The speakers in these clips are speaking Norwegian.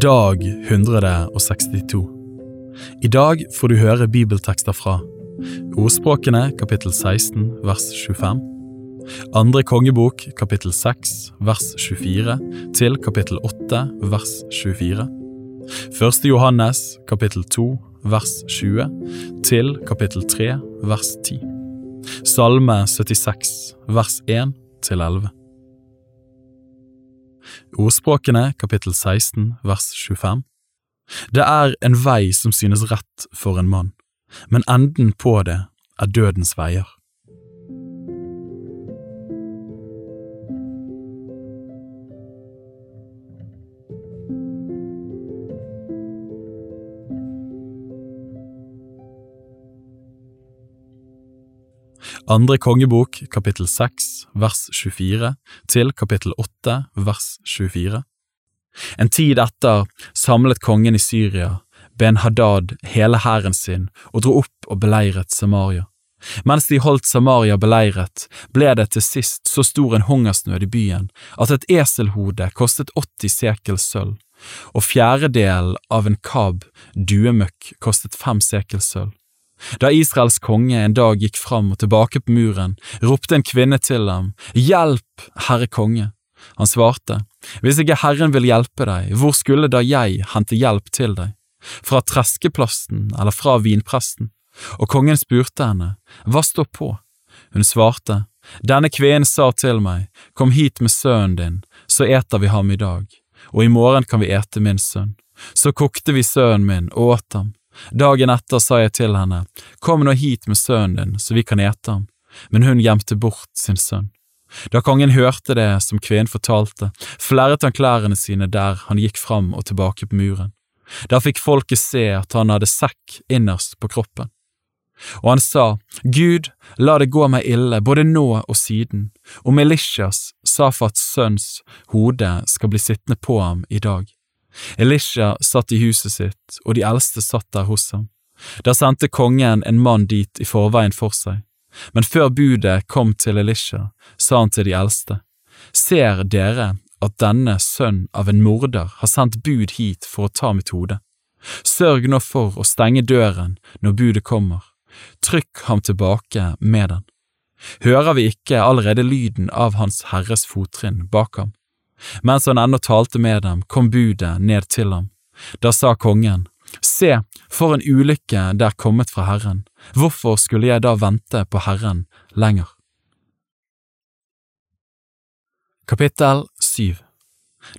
Dag 162 I dag får du høre bibeltekster fra Ordspråkene kapittel 16 vers 25 Andre kongebok kapittel 6 vers 24 til kapittel 8 vers 24 Første Johannes kapittel 2 vers 20 til kapittel 3 vers 10 Salme 76 vers 1 til 11 Ordspråkene kapittel 16 vers 25 Det er en vei som synes rett for en mann, men enden på det er dødens veier. Andre kongebok kapittel 6 vers 24 til kapittel 8 vers 24 En tid etter samlet kongen i Syria Ben-Hadad hele hæren sin og dro opp og beleiret Samaria. Mens de holdt Samaria beleiret, ble det til sist så stor en hungersnød i byen at et eselhode kostet 80 sekel sølv, og fjerdedelen av en kab duemøkk kostet fem sekel sølv. Da Israels konge en dag gikk fram og tilbake på muren, ropte en kvinne til ham, Hjelp, herre konge! Han svarte, Hvis ikke Herren vil hjelpe deg, hvor skulle da jeg hente hjelp til deg? Fra treskeplassen eller fra vinpresten? Og kongen spurte henne, Hva står på? Hun svarte, Denne kvinnen sa til meg, Kom hit med sønnen din, så eter vi ham i dag, og i morgen kan vi ete min sønn. Så kokte vi sønnen min og åt ham. Dagen etter sa jeg til henne, Kom nå hit med sønnen din, så vi kan ete ham, men hun gjemte bort sin sønn. Da kongen hørte det som kvinnen fortalte, flerret han klærne sine der han gikk fram og tilbake på muren. Da fikk folket se at han hadde sekk innerst på kroppen. Og han sa, Gud, la det gå meg ille, både nå og siden, og Melishas, Safats sønns, hode skal bli sittende på ham i dag. Elisha satt i huset sitt, og de eldste satt der hos ham. Da sendte kongen en mann dit i forveien for seg, men før budet kom til Elisha, sa han til de eldste, Ser dere at denne sønn av en morder har sendt bud hit for å ta mitt hode? Sørg nå for å stenge døren når budet kommer, trykk ham tilbake med den. Hører vi ikke allerede lyden av Hans Herres fottrinn bak ham? Mens han ennå talte med dem, kom budet ned til ham. Da sa kongen, Se, for en ulykke det er kommet fra Herren, hvorfor skulle jeg da vente på Herren lenger? Kapittel 7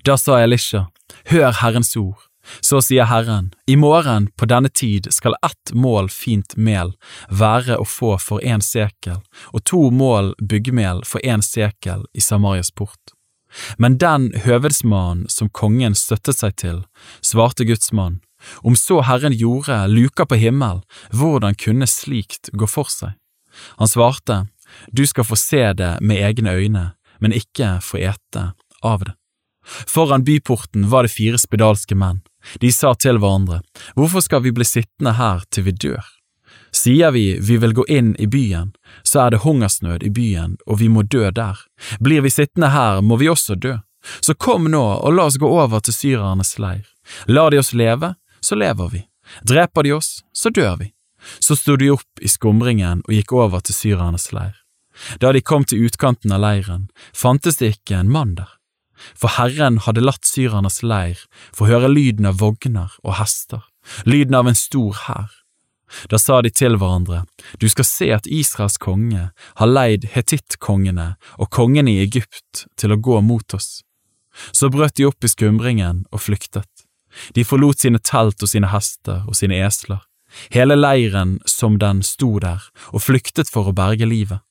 Da sa Elisha, Hør Herrens ord. Så sier Herren, i morgen på denne tid skal ett mål fint mel være å få for én sekel, og to mål byggmel for én sekel i Samarias port. Men den høvedsmannen som kongen støttet seg til, svarte gudsmannen, om så Herren gjorde luka på himmel, hvordan kunne slikt gå for seg? Han svarte, du skal få se det med egne øyne, men ikke få ete av det. Foran byporten var det fire spedalske menn. De sa til hverandre, hvorfor skal vi bli sittende her til vi dør? Sier vi vi vil gå inn i byen, så er det hungersnød i byen og vi må dø der. Blir vi sittende her, må vi også dø. Så kom nå og la oss gå over til syrernes leir. Lar de oss leve, så lever vi. Dreper de oss, så dør vi. Så sto de opp i skumringen og gikk over til syrernes leir. Da de kom til utkanten av leiren, fantes det ikke en mann der. For Herren hadde latt syrernes leir få høre lyden av vogner og hester, lyden av en stor hær. Da sa de til hverandre, du skal se at Israels konge har leid hetittkongene og kongene i Egypt til å gå mot oss. Så brøt de opp i skumringen og flyktet. De forlot sine telt og sine hester og sine esler, hele leiren som den sto der, og flyktet for å berge livet.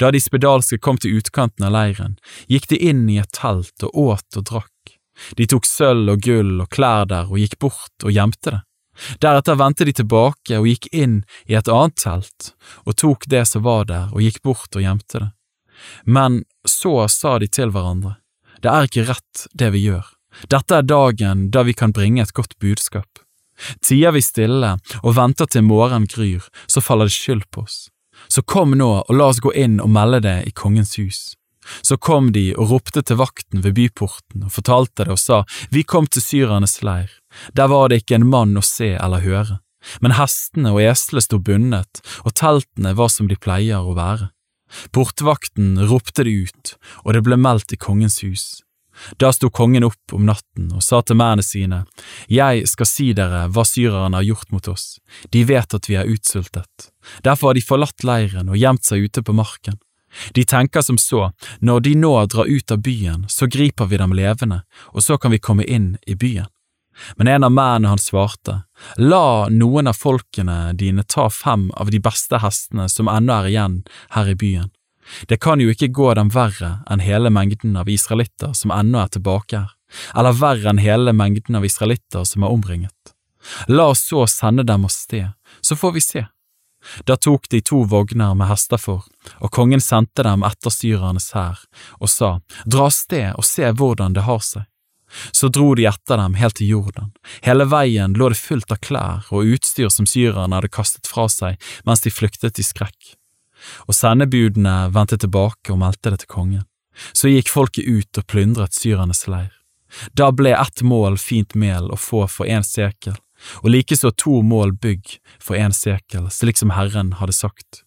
Da de spedalske kom til utkanten av leiren, gikk de inn i et telt og åt og drakk. De tok sølv og gull og klær der og gikk bort og gjemte det. Deretter vendte de tilbake og gikk inn i et annet telt og tok det som var der og gikk bort og gjemte det. Men så sa de til hverandre, det er ikke rett det vi gjør, dette er dagen da vi kan bringe et godt budskap. Tier vi stille og venter til morgenen gryr, så faller det skyld på oss. Så kom nå og la oss gå inn og melde det i kongens hus. Så kom de og ropte til vakten ved byporten og fortalte det og sa, Vi kom til syrernes leir, der var det ikke en mann å se eller høre, men hestene og eslene sto bundet, og teltene var som de pleier å være. Portvakten ropte det ut, og det ble meldt i kongens hus. Da sto kongen opp om natten og sa til mennene sine, Jeg skal si dere hva syrerne har gjort mot oss, de vet at vi er utsultet. Derfor har de forlatt leiren og gjemt seg ute på marken. De tenker som så, når de nå drar ut av byen, så griper vi dem levende, og så kan vi komme inn i byen. Men en av mennene hans svarte, La noen av folkene dine ta fem av de beste hestene som ennå er igjen her i byen. Det kan jo ikke gå dem verre enn hele mengden av israelitter som ennå er tilbake her, eller verre enn hele mengden av israelitter som er omringet. La oss så sende dem av sted, så får vi se. Da tok de to vogner med hester for, og kongen sendte dem etter syrernes hær, og sa, Dra av sted og se hvordan det har seg. Så dro de etter dem helt til Jordan. Hele veien lå det fullt av klær og utstyr som syrerne hadde kastet fra seg mens de flyktet i skrekk. Og sendebudene vendte tilbake og meldte det til kongen. Så gikk folket ut og plyndret syrernes leir. Da ble ett mål fint mel å få for én sekel, og likeså to mål bygg for én sekel, slik som Herren hadde sagt.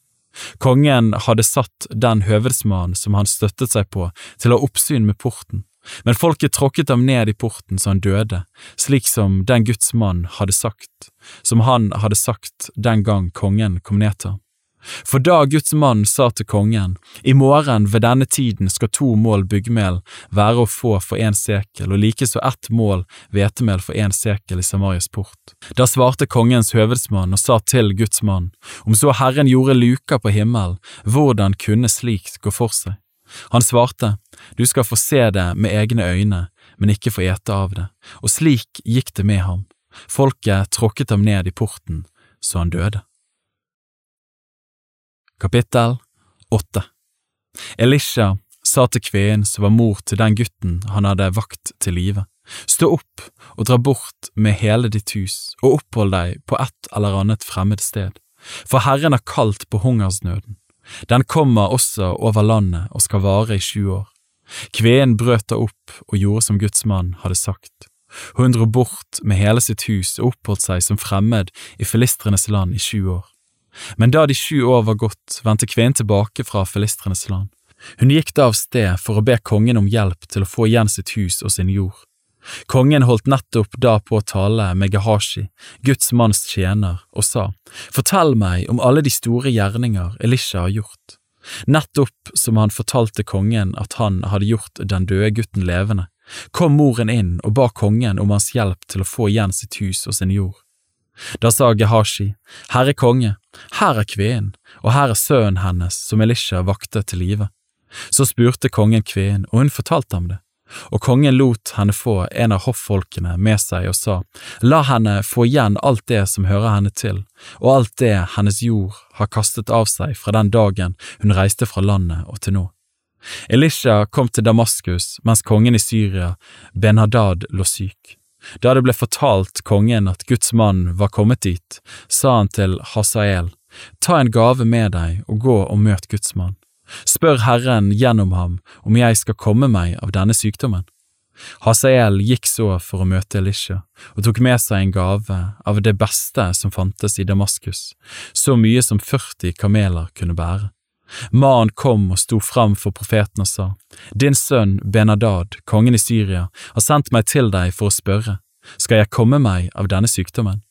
Kongen hadde satt den høvedsmannen som han støttet seg på, til å ha oppsyn med porten, men folket tråkket ham ned i porten så han døde, slik som den Guds mann hadde sagt, som han hadde sagt den gang kongen kom ned til ham. For da Guds mann sa til kongen, i morgen ved denne tiden skal to mål byggmel være å få for én sekel, og likeså ett mål hvetemel for én sekel i Samarias port. Da svarte kongens høvedsmann og sa til Guds mann, om så Herren gjorde luka på himmelen, hvordan kunne slikt gå for seg? Han svarte, du skal få se det med egne øyne, men ikke få ete av det, og slik gikk det med ham. Folket tråkket ham ned i porten, så han døde. Kapittel 8 Elisha sa til kvinnen som var mor til den gutten han hadde vakt til live, stå opp og dra bort med hele ditt hus og opphold deg på et eller annet fremmed sted, for Herren har kalt på hungersnøden. Den kommer også over landet og skal vare i sju år. Kvinnen brøt da opp og gjorde som Guds hadde sagt. Hun dro bort med hele sitt hus og oppholdt seg som fremmed i filistrenes land i sju år. Men da de sju år var gått, vendte kvinnen tilbake fra filistrenes land. Hun gikk da av sted for å be kongen om hjelp til å få igjen sitt hus og sin jord. Kongen holdt nettopp da på å tale med Gehashi, Guds manns tjener, og sa, Fortell meg om alle de store gjerninger Elisha har gjort. Nettopp som han fortalte kongen at han hadde gjort den døde gutten levende, kom moren inn og ba kongen om hans hjelp til å få igjen sitt hus og sin jord. Da sa Gehashi, Herre konge, her er kvinnen, og her er sønnen hennes som Elisha vakte til live. Så spurte kongen kvinnen, og hun fortalte ham det. Og kongen lot henne få en av hoffolkene med seg og sa, La henne få igjen alt det som hører henne til, og alt det hennes jord har kastet av seg fra den dagen hun reiste fra landet og til nå. Elisha kom til Damaskus mens kongen i Syria, Ben-Hadad, lå syk. Da det ble fortalt kongen at Guds mann var kommet dit, sa han til Hasael, ta en gave med deg og gå og møt Guds mann. Spør Herren gjennom ham om jeg skal komme meg av denne sykdommen. Hasael gikk så for å møte Elisha og tok med seg en gave av det beste som fantes i Damaskus, så mye som 40 kameler kunne bære. Mannen kom og sto fram for profeten og sa, Din sønn Benadad, kongen i Syria, har sendt meg til deg for å spørre, skal jeg komme meg av denne sykdommen?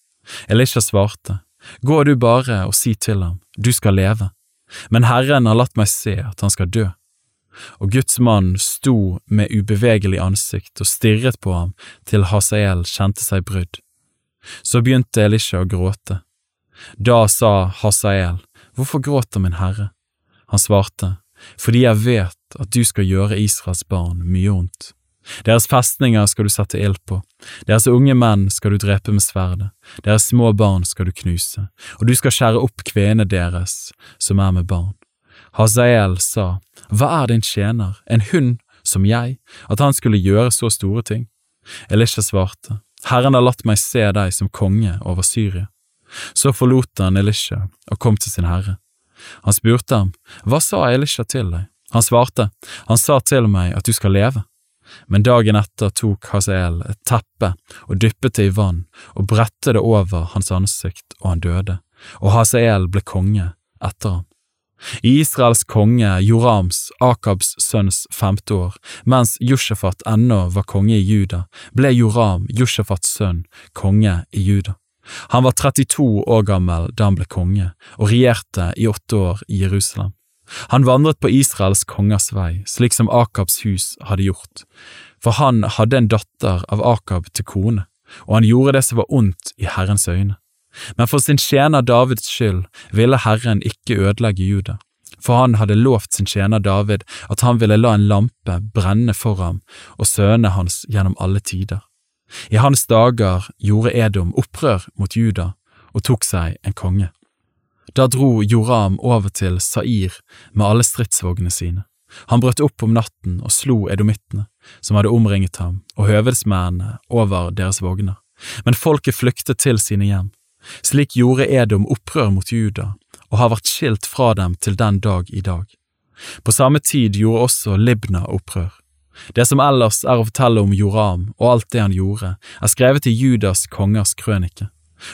Elisha svarte, Gå du bare og si til ham, du skal leve, men Herren har latt meg se at han skal dø. Og Guds mann sto med ubevegelig ansikt og stirret på ham til Hasael kjente seg brydd. Så begynte Elisha å gråte. Da sa Hasael, Hvorfor gråter min herre? Han svarte, Fordi jeg vet at du skal gjøre Israels barn mye ondt. Deres festninger skal du sette ild på, deres unge menn skal du drepe med sverdet, deres små barn skal du knuse, og du skal skjære opp kvenene deres som er med barn. Hazael sa, Hva er din tjener, en hund som jeg, at han skulle gjøre så store ting? Elisha svarte, Herren har latt meg se deg som konge over Syria. Så forlot han Elisha og kom til sin herre. Han spurte ham, Hva sa Elisha til deg? Han svarte, Han sa til meg at du skal leve. Men dagen etter tok Hasael et teppe og dyppet det i vann og bredte det over hans ansikt, og han døde, og Hasael ble konge etter ham. I Israels konge Jorams, Akabs sønns femte år, mens Josjefat ennå var konge i Juda, ble Joram, Josjefats sønn, konge i Juda. Han var 32 år gammel da han ble konge, og regjerte i åtte år i Jerusalem. Han vandret på Israels kongers vei, slik som Akabs hus hadde gjort, for han hadde en datter av Akab til kone, og han gjorde det som var ondt i Herrens øyne. Men for sin tjener Davids skyld ville Herren ikke ødelegge Juda, for han hadde lovt sin tjener David at han ville la en lampe brenne for ham og sønnene hans gjennom alle tider. I hans dager gjorde Edom opprør mot Juda og tok seg en konge. Da dro Joram over til Sair med alle stridsvognene sine. Han brøt opp om natten og slo edomittene, som hadde omringet ham, og høvedsmennene over deres vogner. Men folket flyktet til sine hjem. Slik gjorde Edom opprør mot Juda, og har vært skilt fra dem til den dag i dag. På samme tid gjorde også Libna opprør. Det som ellers er å fortelle om Joram og alt det han gjorde, er skrevet i Judas kongers krønike.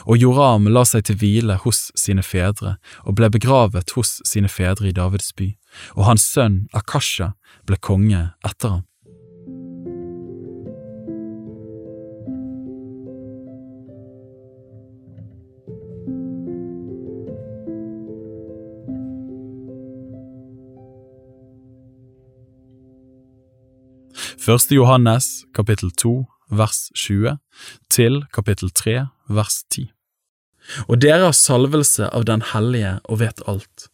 Og Joram la seg til hvile hos sine fedre og ble begravet hos sine fedre i Davids by, og hans sønn Akasha ble konge etter ham. Første Johannes kapittel 2 vers 20 til kapittel 3 vers 10. Og dere har salvelse av Den hellige og vet alt.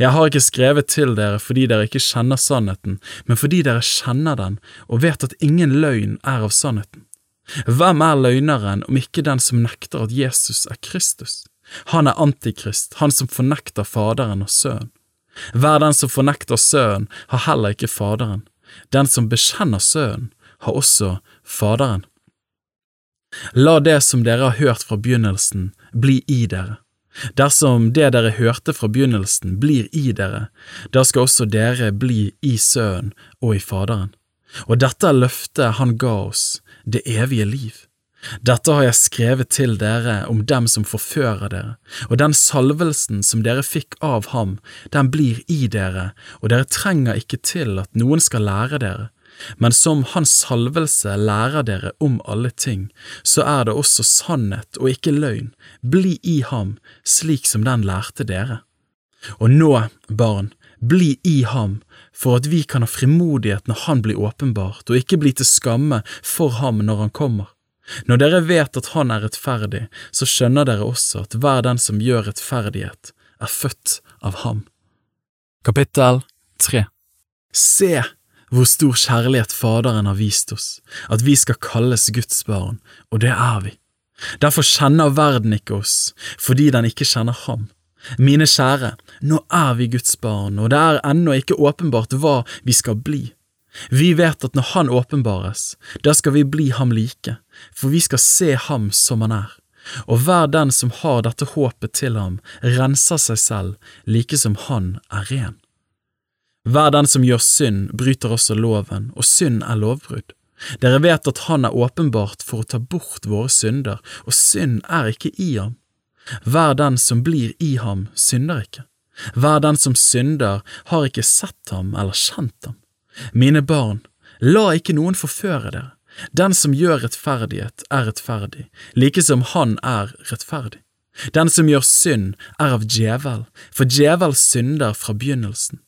Jeg har ikke skrevet til dere fordi dere ikke kjenner sannheten, men fordi dere kjenner den og vet at ingen løgn er av sannheten. Hvem er løgneren om ikke den som nekter at Jesus er Kristus? Han er antikrist, han som fornekter Faderen og Sønnen. Hver den som fornekter Sønnen, har heller ikke Faderen. Den som bekjenner Sønnen, har også Faderen. La det som dere har hørt fra begynnelsen, bli i dere. Dersom det dere hørte fra begynnelsen blir i dere, da skal også dere bli i Sønnen og i Faderen. Og dette er løftet Han ga oss, det evige liv. Dette har jeg skrevet til dere om dem som forfører dere, og den salvelsen som dere fikk av ham, den blir i dere, og dere trenger ikke til at noen skal lære dere, men som hans salvelse lærer dere om alle ting, så er det også sannhet og ikke løgn, bli i ham slik som den lærte dere. Og nå, barn, bli i ham, for at vi kan ha frimodighet når han blir åpenbart, og ikke bli til skamme for ham når han kommer. Når dere vet at han er rettferdig, så skjønner dere også at hver den som gjør rettferdighet, er født av ham. Kapittel 3 Se hvor stor kjærlighet Faderen har vist oss, at vi skal kalles Guds barn, og det er vi. Derfor kjenner verden ikke oss, fordi den ikke kjenner ham. Mine kjære, nå er vi Guds barn, og det er ennå ikke åpenbart hva vi skal bli. Vi vet at når Han åpenbares, da skal vi bli ham like, for vi skal se ham som han er. Og hver den som har dette håpet til ham, renser seg selv, like som han er ren. Hver den som gjør synd, bryter også loven, og synd er lovbrudd. Dere vet at han er åpenbart for å ta bort våre synder, og synd er ikke i ham. Hver den som blir i ham, synder ikke. Hver den som synder, har ikke sett ham eller kjent ham. Mine barn, la ikke noen forføre dere. Den som gjør rettferdighet, er rettferdig, like som han er rettferdig. Den som gjør synd, er av djevel, for djevel synder fra begynnelsen.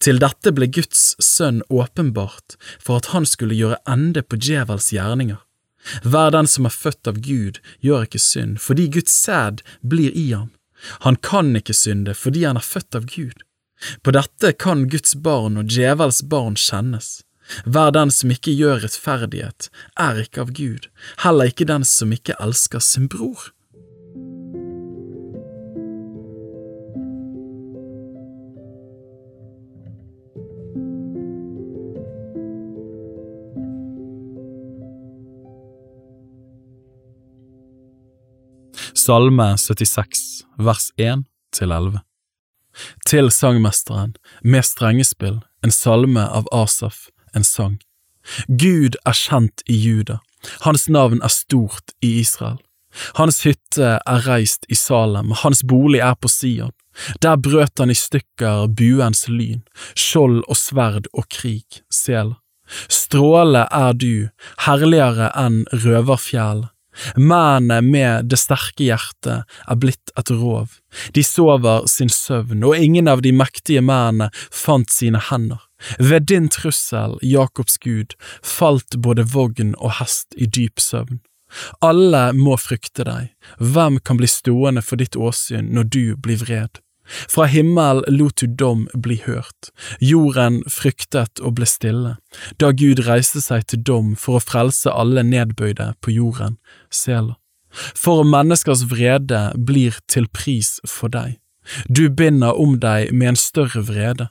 Til dette ble Guds sønn åpenbart for at han skulle gjøre ende på djevels gjerninger. Hver den som er født av Gud, gjør ikke synd, fordi Guds sæd blir i ham. Han kan ikke synde fordi han er født av Gud. På dette kan Guds barn og djevels barn kjennes. Hver den som ikke gjør rettferdighet, er ikke av Gud, heller ikke den som ikke elsker sin bror. Salme 76, vers 1 til 11 til sangmesteren med strengespill, en salme av Asaf, en sang. Gud er kjent i Juda, hans navn er stort i Israel. Hans hytte er reist i Salem, hans bolig er på Sion. Der brøt han i stykker buens lyn, skjold og sverd og krig, sel. Stråle er du, herligere enn røverfjell. Mennene med det sterke hjertet er blitt et rov, de sover sin søvn, og ingen av de mektige mennene fant sine hender. Ved din trussel, Jakobs Gud, falt både vogn og hest i dyp søvn. Alle må frykte deg, hvem kan bli stående for ditt åsyn når du blir vred? Fra himmel lot du dom bli hørt, jorden fryktet og ble stille, da Gud reiste seg til dom for å frelse alle nedbøyde på jorden, Sela. For menneskers vrede blir til pris for deg, du binder om deg med en større vrede.